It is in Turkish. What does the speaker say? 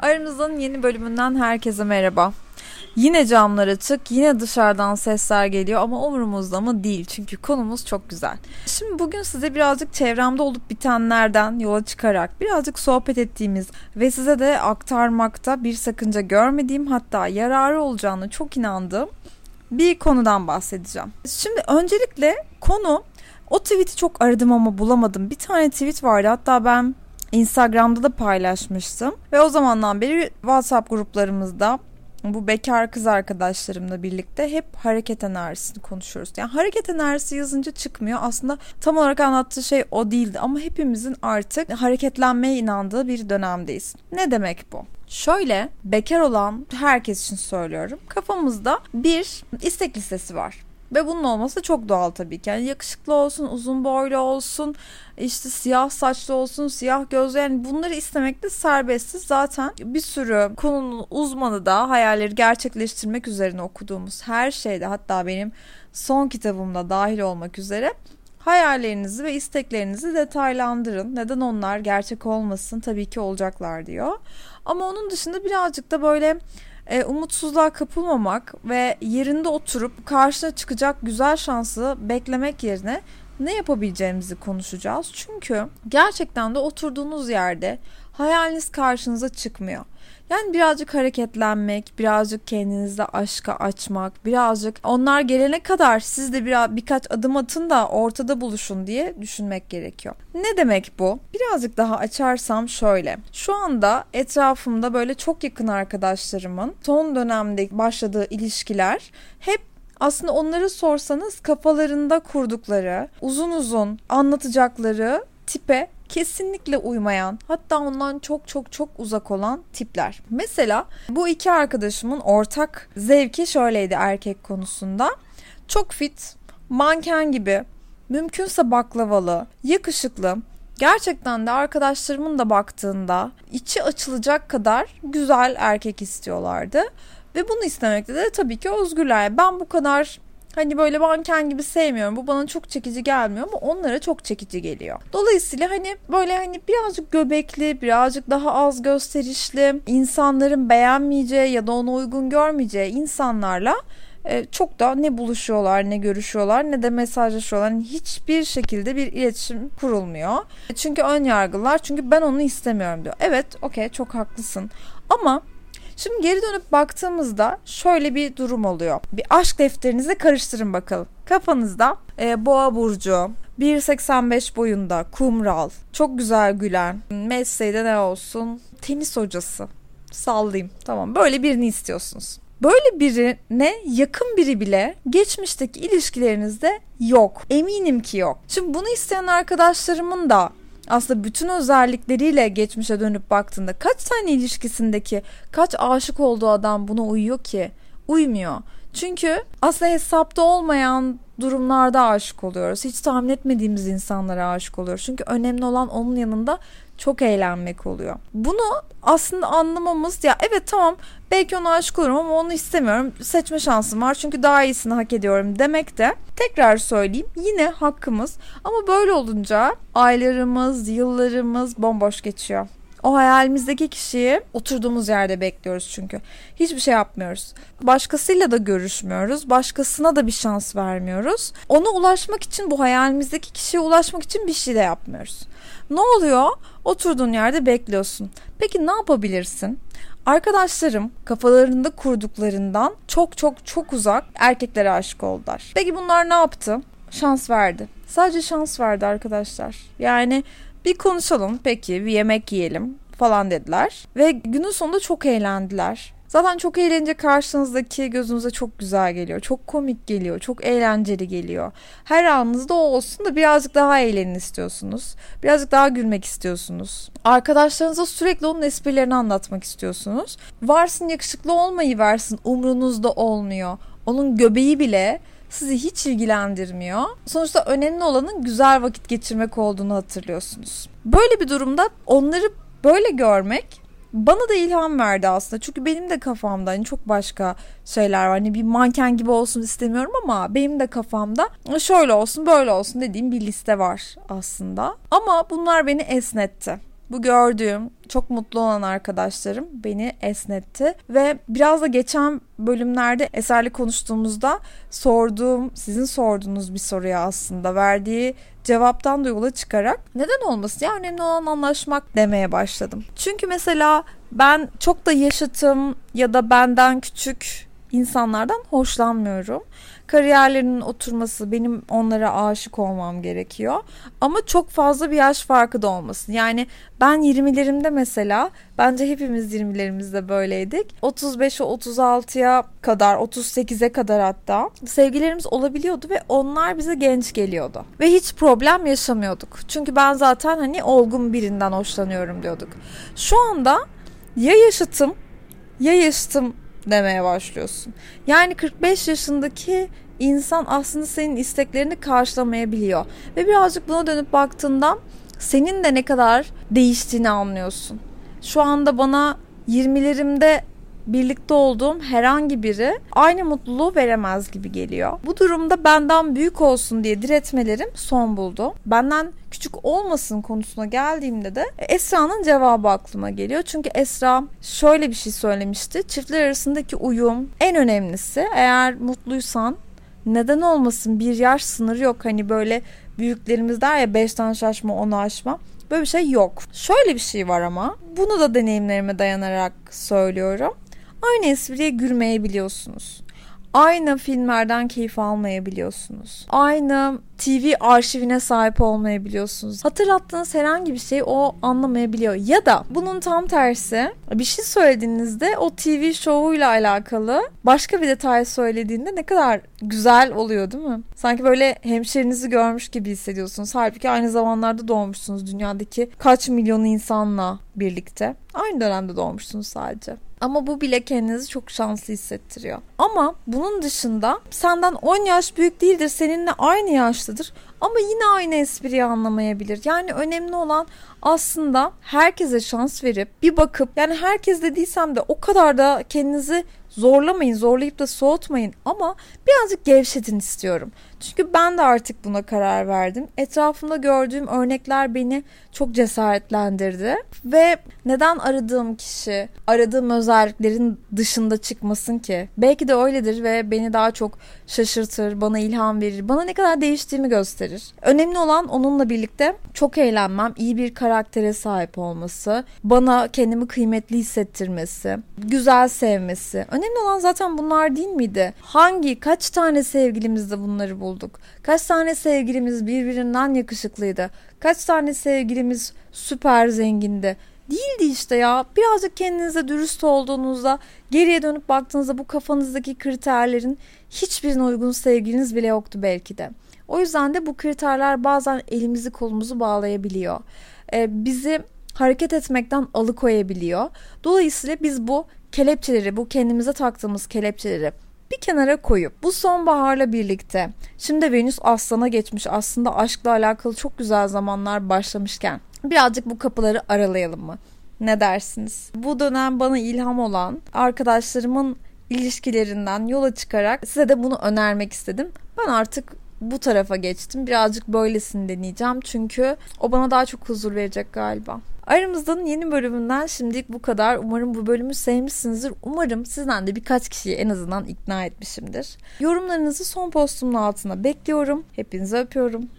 Aramızdan yeni bölümünden herkese merhaba. Yine camlar açık, yine dışarıdan sesler geliyor ama umurumuzda mı değil çünkü konumuz çok güzel. Şimdi bugün size birazcık çevremde olup bitenlerden yola çıkarak birazcık sohbet ettiğimiz ve size de aktarmakta bir sakınca görmediğim hatta yararı olacağını çok inandığım bir konudan bahsedeceğim. Şimdi öncelikle konu o tweet'i çok aradım ama bulamadım. Bir tane tweet vardı hatta ben Instagram'da da paylaşmıştım. Ve o zamandan beri WhatsApp gruplarımızda bu bekar kız arkadaşlarımla birlikte hep hareket enerjisini konuşuyoruz. Yani hareket enerjisi yazınca çıkmıyor. Aslında tam olarak anlattığı şey o değildi ama hepimizin artık hareketlenmeye inandığı bir dönemdeyiz. Ne demek bu? Şöyle bekar olan herkes için söylüyorum. Kafamızda bir istek listesi var. Ve bunun olması çok doğal tabii ki. Yani yakışıklı olsun, uzun boylu olsun, işte siyah saçlı olsun, siyah gözlü yani bunları istemekte serbestsiz. Zaten bir sürü konunun uzmanı da hayalleri gerçekleştirmek üzerine okuduğumuz her şeyde hatta benim son kitabımda dahil olmak üzere hayallerinizi ve isteklerinizi detaylandırın. Neden onlar gerçek olmasın? Tabii ki olacaklar diyor. Ama onun dışında birazcık da böyle e, umutsuzluğa kapılmamak ve yerinde oturup karşına çıkacak güzel şansı beklemek yerine ne yapabileceğimizi konuşacağız. Çünkü gerçekten de oturduğunuz yerde hayaliniz karşınıza çıkmıyor. Yani birazcık hareketlenmek, birazcık kendinizde aşka açmak, birazcık onlar gelene kadar siz de biraz birkaç adım atın da ortada buluşun diye düşünmek gerekiyor. Ne demek bu? Birazcık daha açarsam şöyle. Şu anda etrafımda böyle çok yakın arkadaşlarımın son dönemde başladığı ilişkiler hep aslında onları sorsanız kafalarında kurdukları, uzun uzun anlatacakları tipe kesinlikle uymayan hatta ondan çok çok çok uzak olan tipler. Mesela bu iki arkadaşımın ortak zevki şöyleydi erkek konusunda. Çok fit, manken gibi, mümkünse baklavalı, yakışıklı, gerçekten de arkadaşlarımın da baktığında içi açılacak kadar güzel erkek istiyorlardı. Ve bunu istemekte de tabii ki özgürler. Ben bu kadar Hani böyle manken gibi sevmiyorum. Bu bana çok çekici gelmiyor ama onlara çok çekici geliyor. Dolayısıyla hani böyle hani birazcık göbekli, birazcık daha az gösterişli, insanların beğenmeyeceği ya da ona uygun görmeyeceği insanlarla e, çok da ne buluşuyorlar ne görüşüyorlar ne de mesajlaşıyorlar. Yani hiçbir şekilde bir iletişim kurulmuyor. Çünkü ön yargılar çünkü ben onu istemiyorum diyor. Evet okey çok haklısın ama Şimdi geri dönüp baktığımızda şöyle bir durum oluyor. Bir aşk defterinizi karıştırın bakalım. Kafanızda e, boğa burcu, 1.85 boyunda, kumral, çok güzel gülen, mesleği de ne olsun? Tenis hocası. Sallayayım. Tamam. Böyle birini istiyorsunuz. Böyle birine yakın biri bile geçmişteki ilişkilerinizde yok. Eminim ki yok. Şimdi bunu isteyen arkadaşlarımın da aslında bütün özellikleriyle geçmişe dönüp baktığında kaç tane ilişkisindeki kaç aşık olduğu adam buna uyuyor ki? Uymuyor. Çünkü aslında hesapta olmayan durumlarda aşık oluyoruz. Hiç tahmin etmediğimiz insanlara aşık oluyoruz. Çünkü önemli olan onun yanında çok eğlenmek oluyor. Bunu aslında anlamamız ya evet tamam belki ona aşık olurum ama onu istemiyorum. Seçme şansım var çünkü daha iyisini hak ediyorum demek de tekrar söyleyeyim yine hakkımız ama böyle olunca aylarımız, yıllarımız bomboş geçiyor. O hayalimizdeki kişiyi oturduğumuz yerde bekliyoruz çünkü. Hiçbir şey yapmıyoruz. Başkasıyla da görüşmüyoruz. Başkasına da bir şans vermiyoruz. Ona ulaşmak için bu hayalimizdeki kişiye ulaşmak için bir şey de yapmıyoruz. Ne oluyor? Oturduğun yerde bekliyorsun. Peki ne yapabilirsin? Arkadaşlarım kafalarında kurduklarından çok çok çok uzak erkeklere aşık oldular. Peki bunlar ne yaptı? Şans verdi. Sadece şans verdi arkadaşlar. Yani bir konuşalım peki bir yemek yiyelim falan dediler. Ve günün sonunda çok eğlendiler. Zaten çok eğlenince karşınızdaki gözünüze çok güzel geliyor. Çok komik geliyor. Çok eğlenceli geliyor. Her anınızda o olsun da birazcık daha eğlenin istiyorsunuz. Birazcık daha gülmek istiyorsunuz. Arkadaşlarınıza sürekli onun esprilerini anlatmak istiyorsunuz. Varsın yakışıklı olmayı versin umrunuzda olmuyor. Onun göbeği bile sizi hiç ilgilendirmiyor. Sonuçta önemli olanın güzel vakit geçirmek olduğunu hatırlıyorsunuz. Böyle bir durumda onları böyle görmek bana da ilham verdi aslında. Çünkü benim de kafamda hani çok başka şeyler var. Hani bir manken gibi olsun istemiyorum ama benim de kafamda şöyle olsun böyle olsun dediğim bir liste var aslında. Ama bunlar beni esnetti. Bu gördüğüm çok mutlu olan arkadaşlarım beni esnetti ve biraz da geçen bölümlerde eserli konuştuğumuzda sorduğum, sizin sorduğunuz bir soruya aslında verdiği cevaptan da yola çıkarak neden olmasın ya önemli olan anlaşmak demeye başladım. Çünkü mesela ben çok da yaşıtım ya da benden küçük insanlardan hoşlanmıyorum. Kariyerlerinin oturması, benim onlara aşık olmam gerekiyor. Ama çok fazla bir yaş farkı da olmasın. Yani ben 20'lerimde mesela, bence hepimiz 20'lerimizde böyleydik. 35'e 36'ya kadar, 38'e kadar hatta sevgilerimiz olabiliyordu ve onlar bize genç geliyordu. Ve hiç problem yaşamıyorduk. Çünkü ben zaten hani olgun birinden hoşlanıyorum diyorduk. Şu anda ya yaşıtım ya yaşıtım demeye başlıyorsun. Yani 45 yaşındaki insan aslında senin isteklerini karşılamayabiliyor. Ve birazcık buna dönüp baktığında senin de ne kadar değiştiğini anlıyorsun. Şu anda bana 20'lerimde birlikte olduğum herhangi biri aynı mutluluğu veremez gibi geliyor. Bu durumda benden büyük olsun diye diretmelerim son buldu. Benden küçük olmasın konusuna geldiğimde de Esra'nın cevabı aklıma geliyor. Çünkü Esra şöyle bir şey söylemişti. Çiftler arasındaki uyum en önemlisi. Eğer mutluysan neden olmasın bir yaş sınırı yok. Hani böyle büyüklerimiz der ya 5'ten şaşma 10'u aşma. Böyle bir şey yok. Şöyle bir şey var ama bunu da deneyimlerime dayanarak söylüyorum. Aynı espriye gülmeyebiliyorsunuz. Aynı filmlerden keyif almayabiliyorsunuz. Aynı TV arşivine sahip olmayabiliyorsunuz. Hatırlattığınız herhangi bir şey o anlamayabiliyor. Ya da bunun tam tersi bir şey söylediğinizde o TV şovuyla alakalı başka bir detay söylediğinde ne kadar güzel oluyor değil mi? Sanki böyle hemşerinizi görmüş gibi hissediyorsunuz. Halbuki aynı zamanlarda doğmuşsunuz dünyadaki kaç milyon insanla birlikte. Aynı dönemde doğmuşsunuz sadece. Ama bu bile kendinizi çok şanslı hissettiriyor. Ama bunun dışında senden 10 yaş büyük değildir, seninle aynı yaştadır ama yine aynı espriyi anlamayabilir. Yani önemli olan aslında herkese şans verip bir bakıp yani herkes dediysem de o kadar da kendinizi zorlamayın, zorlayıp da soğutmayın ama birazcık gevşetin istiyorum. Çünkü ben de artık buna karar verdim. Etrafımda gördüğüm örnekler beni çok cesaretlendirdi ve neden aradığım kişi aradığım özelliklerin dışında çıkmasın ki? Belki de öyledir ve beni daha çok şaşırtır, bana ilham verir, bana ne kadar değiştiğimi gösterir. Önemli olan onunla birlikte çok eğlenmem, iyi bir karaktere sahip olması, bana kendimi kıymetli hissettirmesi, güzel sevmesi. Önemli olan zaten bunlar değil miydi? Hangi, kaç tane sevgilimizde bunları bulduk? Kaç tane sevgilimiz birbirinden yakışıklıydı? Kaç tane sevgilimiz süper zengindi? Değildi işte ya. Birazcık kendinize dürüst olduğunuzda, geriye dönüp baktığınızda bu kafanızdaki kriterlerin hiçbirine uygun sevgiliniz bile yoktu belki de. O yüzden de bu kriterler bazen elimizi kolumuzu bağlayabiliyor. Ee, bizi hareket etmekten alıkoyabiliyor. Dolayısıyla biz bu kelepçeleri, bu kendimize taktığımız kelepçeleri bir kenara koyup bu sonbaharla birlikte şimdi Venüs Aslan'a geçmiş aslında aşkla alakalı çok güzel zamanlar başlamışken birazcık bu kapıları aralayalım mı? Ne dersiniz? Bu dönem bana ilham olan arkadaşlarımın ilişkilerinden yola çıkarak size de bunu önermek istedim. Ben artık bu tarafa geçtim. Birazcık böylesini deneyeceğim. Çünkü o bana daha çok huzur verecek galiba. Aramızdan yeni bölümünden şimdilik bu kadar. Umarım bu bölümü sevmişsinizdir. Umarım sizden de birkaç kişiyi en azından ikna etmişimdir. Yorumlarınızı son postumun altına bekliyorum. Hepinizi öpüyorum.